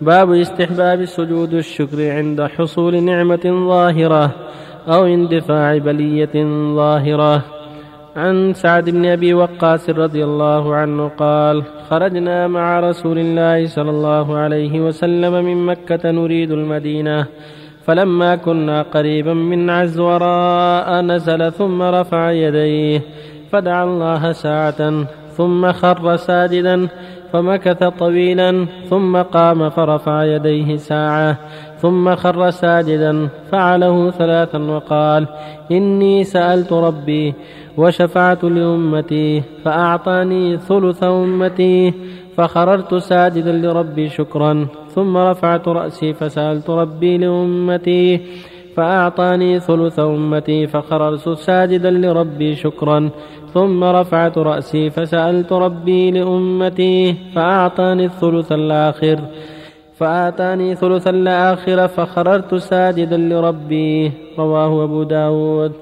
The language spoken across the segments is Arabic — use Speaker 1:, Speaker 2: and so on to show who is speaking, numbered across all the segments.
Speaker 1: باب استحباب سجود الشكر عند حصول نعمة ظاهرة أو اندفاع بلية ظاهرة. عن سعد بن أبي وقاص رضي الله عنه قال خرجنا مع رسول الله صلى الله عليه وسلم من مكة نريد المدينة فلما كنا قريبا من عزوراء نزل ثم رفع يديه فدعا الله ساعة ثم خر ساجدا فمكث طويلا ثم قام فرفع يديه ساعة ثم خر ساجدا فعله ثلاثا وقال إني سألت ربي وشفعت لأمتي فأعطاني ثلث أمتي فخررت ساجدا لربي شكرا ثم رفعت رأسي فسألت ربي لأمتي فأعطاني ثلث أمتي فخررت ساجدا لربي شكرا ثم رفعت رأسي فسألت ربي لأمتي فأعطاني الثلث الآخر فآتاني ثلث الآخر فخررت ساجدا لربي رواه أبو داود.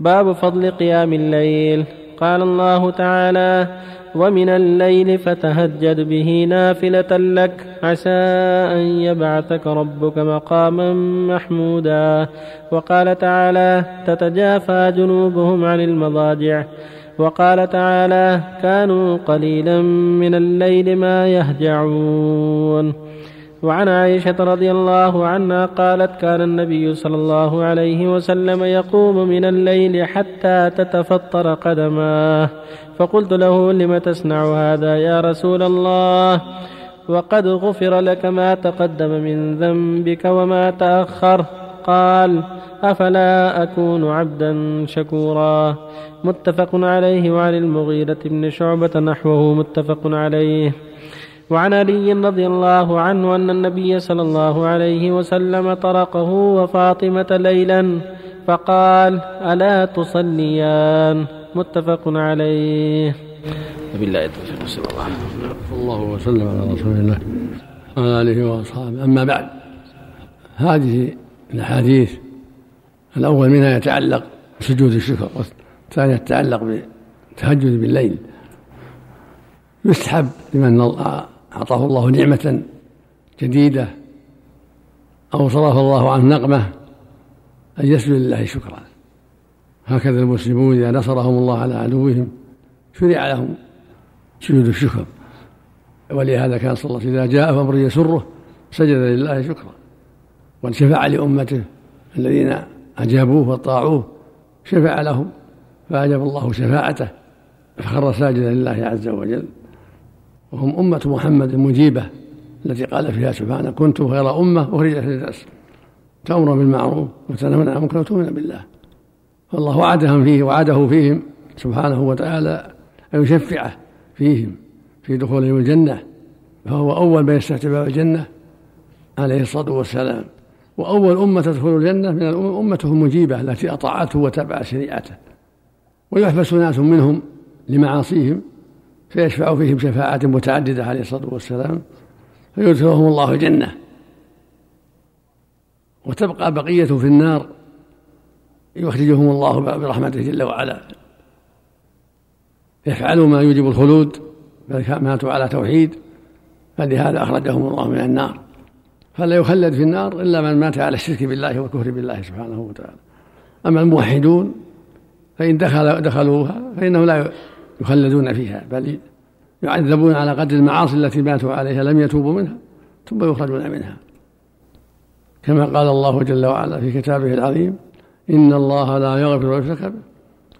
Speaker 1: باب فضل قيام الليل. قال الله تعالى ومن الليل فتهجد به نافلة لك عسى أن يبعثك ربك مقاما محمودا. وقال تعالى تتجافى جنوبهم عن المضاجع. وقال تعالى كانوا قليلا من الليل ما يهجعون. وعن عائشة رضي الله عنها قالت كان النبي صلى الله عليه وسلم يقوم من الليل حتى تتفطر قدماه. فقلت له لم تصنع هذا يا رسول الله؟ وقد غفر لك ما تقدم من ذنبك وما تأخر. قال أفلا أكون عبدا شكورا. متفق عليه وعن المغيرة بن شعبة نحوه متفق عليه. وعن علي رضي الله عنه أن النبي صلى الله عليه وسلم طرقه وفاطمة ليلا فقال ألا تصليان؟ متفق عليه.
Speaker 2: وبالله التوفيق صلى الله عليه وسلم
Speaker 3: الله وسلم على رسول الله وعلى آله وأصحابه. أما بعد هذه الأحاديث الأول منها يتعلق بسجود الشكر والثاني يتعلق بالتهجد بالليل. يسحب لمن أعطاه الله نعمة جديدة أو صرف الله عنه نقمة أن يسجد لله شكرا. هكذا المسلمون إذا نصرهم الله على عدوهم شرع لهم سجود الشكر. ولهذا كان صلى الله عليه وسلم إذا جاء أمر يسره سجد لله شكرا. وشفع لأمته الذين أجابوه وطاعوه شفع لهم فأجاب الله شفاعته فخر ساجدا لله عز وجل. وهم أمة محمد مجيبة التي قال فيها سبحانه كنت خير أمة أخرجت للناس تأمر بالمعروف وتنهون عن المنكر وتؤمن بالله. فالله وعدهم فيه وعده فيهم سبحانه وتعالى أن يشفعه فيهم في دخولهم الجنة. فهو أول من يستفتح باب الجنة عليه الصلاة والسلام. وأول أمة تدخل الجنة من الأمم أمته المجيبة التي أطاعته وتبعت شريعته. ويحبس ناس منهم لمعاصيهم فيشفع فيهم شفاعات متعددة عليه الصلاة والسلام. فيدخلهم الله الجنة. وتبقى بقية في النار. يخرجهم الله برحمته جل وعلا. يفعلوا ما يوجب الخلود بل ماتوا على توحيد فلهذا أخرجهم الله من النار. فلا يخلد في النار إلا من مات على الشرك بالله والكفر بالله سبحانه وتعالى. أما الموحدون فإن دخل دخلوها فإنهم لا يخلدون فيها بل يعذبون على قدر المعاصي التي ماتوا عليها لم يتوبوا منها ثم يخرجون منها. كما قال الله جل وعلا في كتابه العظيم إن الله لا يغفر يشرك به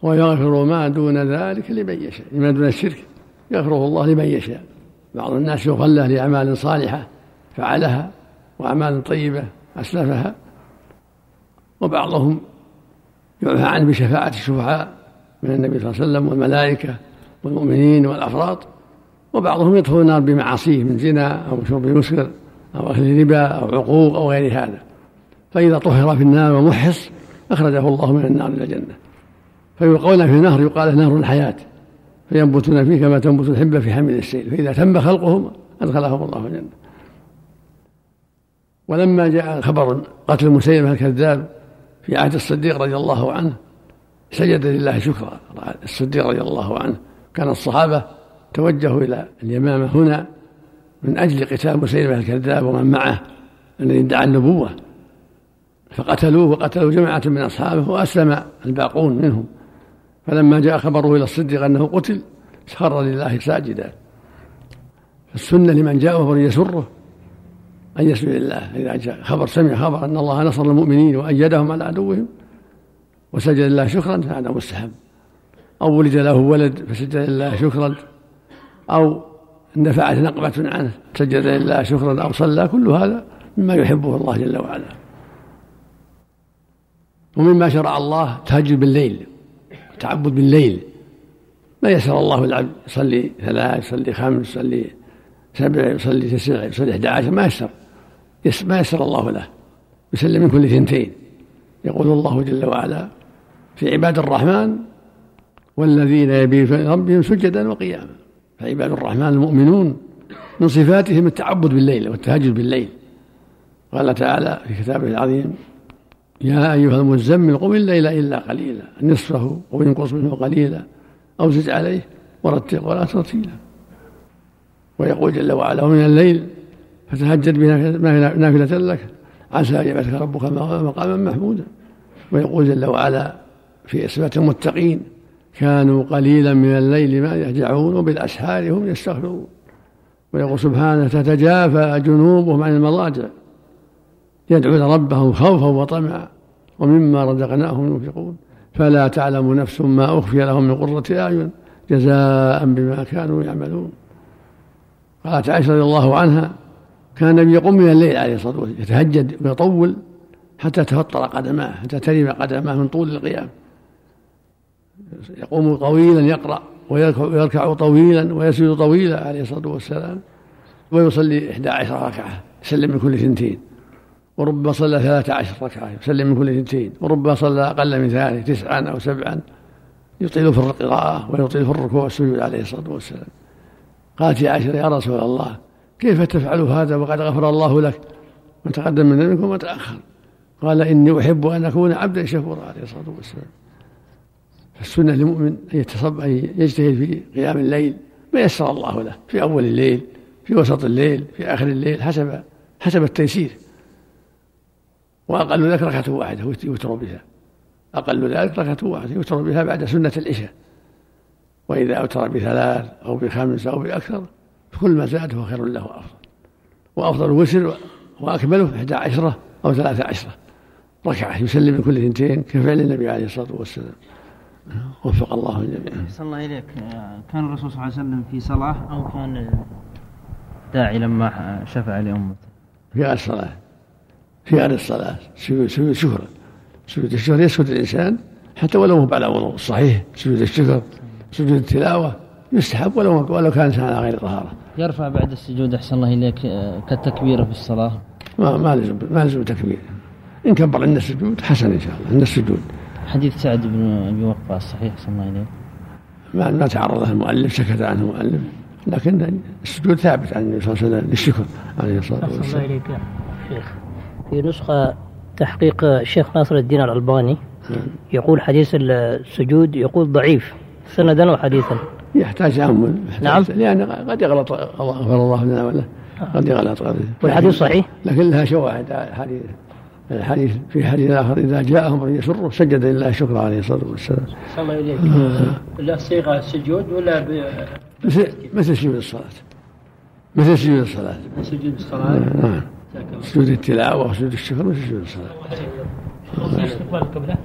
Speaker 3: ويغفر ما دون ذلك لمن يشاء ما دون الشرك يغفره الله لمن يشاء. بعض الناس يخلى لأعمال صالحة فعلها وأعمال طيبة أسلفها وبعضهم يعفى عنه بشفاعة الشفعاء من النبي صلى الله عليه وسلم والملائكة والمؤمنين والأفراد وبعضهم يدخل النار بمعاصيه من زنا أو شرب مسكر أو أكل ربا أو عقوق أو غير هذا. فإذا طهر في النار ومحص أخرجه الله من النار إلى الجنة. فيلقون في نهر يقال نهر الحياة. فينبتون فيه كما تنبت الحبة في حمل السيل. فإذا تم خلقهم أدخلهم الله الجنة. ولما جاء خبر قتل مسيلمة الكذاب في عهد الصديق رضي الله عنه سجد لله شكرا. الصديق رضي الله عنه. كان الصحابة توجهوا إلى اليمامة هنا من أجل قتال مسيلمة الكذاب ومن معه الذي ادعى النبوة. فقتلوه وقتلوا جماعة من أصحابه وأسلم الباقون منهم. فلما جاء خبره إلى الصديق أنه قتل خر لله ساجدا. السنة لمن جاء وهو يسره أن يسجد لله. إذا جاء خبر سمع خبر أن الله نصر المؤمنين وأيدهم على عدوهم وسجد لله شكرا فهذا مستحب. أو ولد له ولد فسجد لله شكرا أو اندفعت نقبة عنه سجد لله شكرا أو صلى كل هذا مما يحبه الله جل وعلا. ومما شرع الله تهجد بالليل التعبد بالليل. ما يسر الله العبد يصلي ثلاث يصلي خمس يصلي سبع يصلي تسع يصلي إحدى عشر ما يسر. ما يسر الله له. يسلم من كل ثنتين. يقول الله جل وعلا في عباد الرحمن والذين يبيتون ربهم سجدا وقياما. فعباد الرحمن المؤمنون من صفاتهم التعبد بالليل والتهجد بالليل. قال تعالى في كتابه العظيم يا أيها المزمل قم الليل إلا قليلا نصفه أو ينقص منه قليلا أو زد عليه ورتل ولا ترتيلا. ويقول جل وعلا ومن الليل فتهجد بها نافلة لك عسى أن يبعثك ربك مقاما محمودا. ويقول جل وعلا في إثبات المتقين كانوا قليلا من الليل ما يهجعون وبالأسحار هم يستغفرون. ويقول سبحانه تتجافى جنوبهم عن المضاجع يدعون ربهم خوفا وطمعا ومما رزقناهم ينفقون. فلا تعلم نفس ما أخفي لهم من قرة أعين جزاء بما كانوا يعملون. قالت عائشة رضي الله عنها كان النبي يقوم من الليل عليه الصلاة والسلام يتهجد ويطول حتى تفطر قدماه حتى ترم قدماه من طول القيام. يقوم طويلا يقرأ ويركع طويلا ويسجد طويلا عليه الصلاة والسلام ويصلي إحدى عشر ركعة يسلم من كل ثنتين. وربما صلى ثلاثة عشر ركعة يسلم من كل ثنتين. وربما صلى أقل من ذلك تسعا أو سبعا. يطيل في القراءة ويطيل في الركوع والسجود عليه الصلاة والسلام. قالت يا عائشة يا رسول الله كيف تفعل هذا وقد غفر الله لك؟ ما تقدم من ذنبك وما تأخر. قال إني أحب أن أكون عبدا شكورا عليه الصلاة والسلام. فالسنة للمؤمن أن يتصب أن يجتهد في قيام الليل ما يسر الله له في أول الليل في وسط الليل في آخر الليل حسب حسب التيسير. وأقل ذلك ركعة واحدة يوتر بها. أقل ذلك ركعة واحدة يوتر بها بعد سنة العشاء. وإذا أوتر بثلاث أو بخمس أو بأكثر فكل ما زاد فهو خير له وأفضل. وأفضل الوسر وأكمله إحدى عشرة أو ثلاثة عشرة ركعة يسلم من كل اثنتين كفعل النبي عليه الصلاة والسلام. وفق الله الجميع.
Speaker 4: صلى الله إليك. كان الرسول صلى الله عليه وسلم في صلاة أو كان داعي لما شفع لأمته؟
Speaker 3: في الصلاة. في غير الصلاة سجود سجود شكر سجود الشكر يسجد الإنسان حتى ولو هو على وضوء صحيح. سجود الشكر سجود التلاوة يستحب ولو ولو كان إنسان على غير طهارة.
Speaker 4: يرفع بعد السجود أحسن الله إليك كالتكبير في الصلاة.
Speaker 3: ما ما لزم ما لزم تكبير. إن كبر عند السجود حسن إن شاء الله عند السجود.
Speaker 4: حديث سعد بن أبي وقاص صحيح أحسن الله إليك.
Speaker 3: ما ما تعرض له المؤلف سكت عنه المؤلف لكن السجود ثابت عن النبي صلى الله عليه وسلم للشكر عليه الصلاة والسلام. الله إليك يا
Speaker 5: شيخ. في نسخة تحقيق الشيخ ناصر الدين الألباني. يقول حديث السجود يقول ضعيف سندا وحديثا.
Speaker 3: يحتاج تأمل
Speaker 5: نعم.
Speaker 3: لأن قد يغلط غفر الله لنا وله. قد يغلط.
Speaker 5: والحديث صحيح؟
Speaker 3: لكن لها شواهد حديث الحديث في حديث آخر إذا جاءهم من يسره سجد لله شكرا عليه الصلاة والسلام.
Speaker 5: صلى الله إليك لا صيغة السجود ولا ب...
Speaker 3: مثل مثل سجود الصلاة. مثل سجود الصلاة.
Speaker 5: سجود الصلاة.
Speaker 3: نعم. سجود التلاوة وسجود الشكر مثل سجود الصلاة.
Speaker 5: استقبال القبلة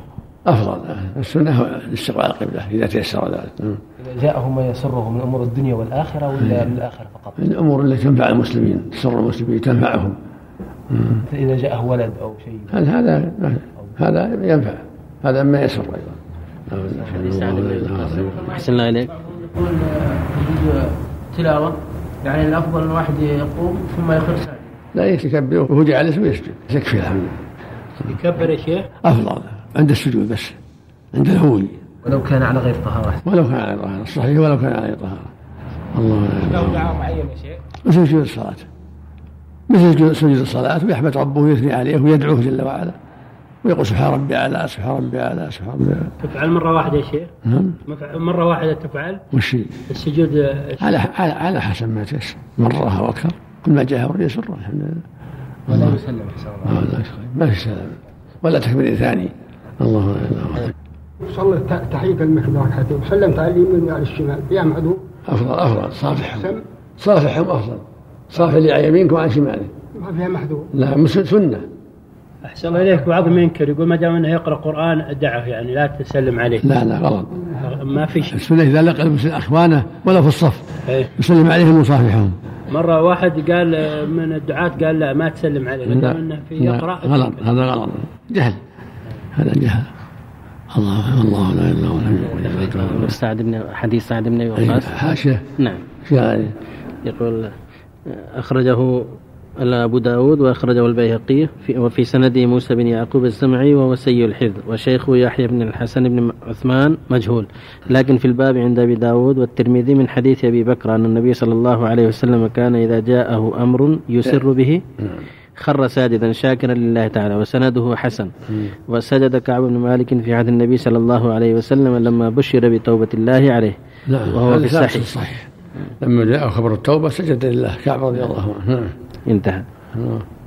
Speaker 3: أفضل. السنة هو استقبال القبلة إذا تيسر ذلك.
Speaker 6: إذا جاءه ما يسره من أمور الدنيا والآخرة ولا من الآخرة فقط؟
Speaker 3: من الأمور التي تنفع المسلمين تسر المسلمين تنفعهم.
Speaker 6: إذا جاءه ولد أو شيء.
Speaker 3: هذا هذا هذا ينفع. هذا ما يسر أيضا.
Speaker 2: أحسن الله إليك.
Speaker 5: يقول تلاوة. يعني الأفضل أن الواحد يقوم ثم يخر ساجد
Speaker 3: لا يتكبر وهو جالس ويسجد يكفي الحمد
Speaker 5: يكبر يا شيخ؟
Speaker 3: أفضل. عند السجود بس. عند الهوي
Speaker 6: ولو كان على غير طهارة.
Speaker 3: ولو كان على طهارة. صحيح ولو كان على طهارة. الله
Speaker 5: له دعاء معين يا شيخ.
Speaker 3: مثل سجود الصلاة. مثل سجود الصلاة. ويحمد ربه ويثني عليه ويدعوه جل وعلا. ويقول سبحان ربي أعلى سبحان ربي أعلى سبحان ربي أعلى.
Speaker 5: تفعل مرة واحدة يا شيخ؟
Speaker 3: نعم.
Speaker 5: مرة واحدة تفعل؟
Speaker 3: وش
Speaker 5: السجود
Speaker 3: على على على حسب ما تيسر مرة أو أكثر. كل ما جاء أمر يسره الحمد لله
Speaker 6: ولا يسلم احسن الله.
Speaker 3: آه،. ما في سلام ولا تكبير ثاني. الله الله
Speaker 7: صلى تحية المسجد ركعتين وسلمت على اليمين وعلى الشمال. يا عدو
Speaker 3: أفضل أفضل. صافحهم صافحهم أفضل. صافح اللي عن يمينك وعن شمالك
Speaker 7: ما فيها محذور
Speaker 3: لا مس- سنة.
Speaker 8: أحسن الله إليك. بعضهم ينكر يقول ما دام أنه يقرأ قرآن دعه يعني لا تسلم عليه.
Speaker 3: لا لا غلط.
Speaker 8: ما في شيء.
Speaker 3: السنة إذا لقى المسلم اخوانه ولا في الصف
Speaker 8: إيه.
Speaker 3: يسلم عليهم ويصافحهم.
Speaker 8: مرة واحد قال من الدعاة قال لا ما تسلم عليه. دام أنه في
Speaker 3: لا،
Speaker 8: يقرأ
Speaker 3: غلط هذا غلط. جهل هذا جهل. الله الله لا إله إلا هو
Speaker 1: سعد بن حديث سعد بن وقاص.
Speaker 3: حاشية.
Speaker 1: نعم.
Speaker 3: يعني
Speaker 1: يقول أخرجه أبو داود وأخرجه البيهقي في وفي سنده موسى بن يعقوب الزمعي وهو سيء الحفظ وشيخه يحيى بن الحسن بن عثمان مجهول. لكن في الباب عند أبي داود والترمذي من حديث أبي بكر أن النبي صلى الله عليه وسلم كان إذا جاءه أمر يسر به خر ساجدا شاكرا لله تعالى وسنده حسن. وسجد كعب بن مالك في عهد النبي صلى الله عليه وسلم لما بشر بتوبة الله عليه.
Speaker 3: نعم
Speaker 1: وهو في الصحيح.
Speaker 3: لما جاء خبر التوبة سجد لله كعب رضي الله عنه. نعم.
Speaker 1: انتهى
Speaker 3: نعم.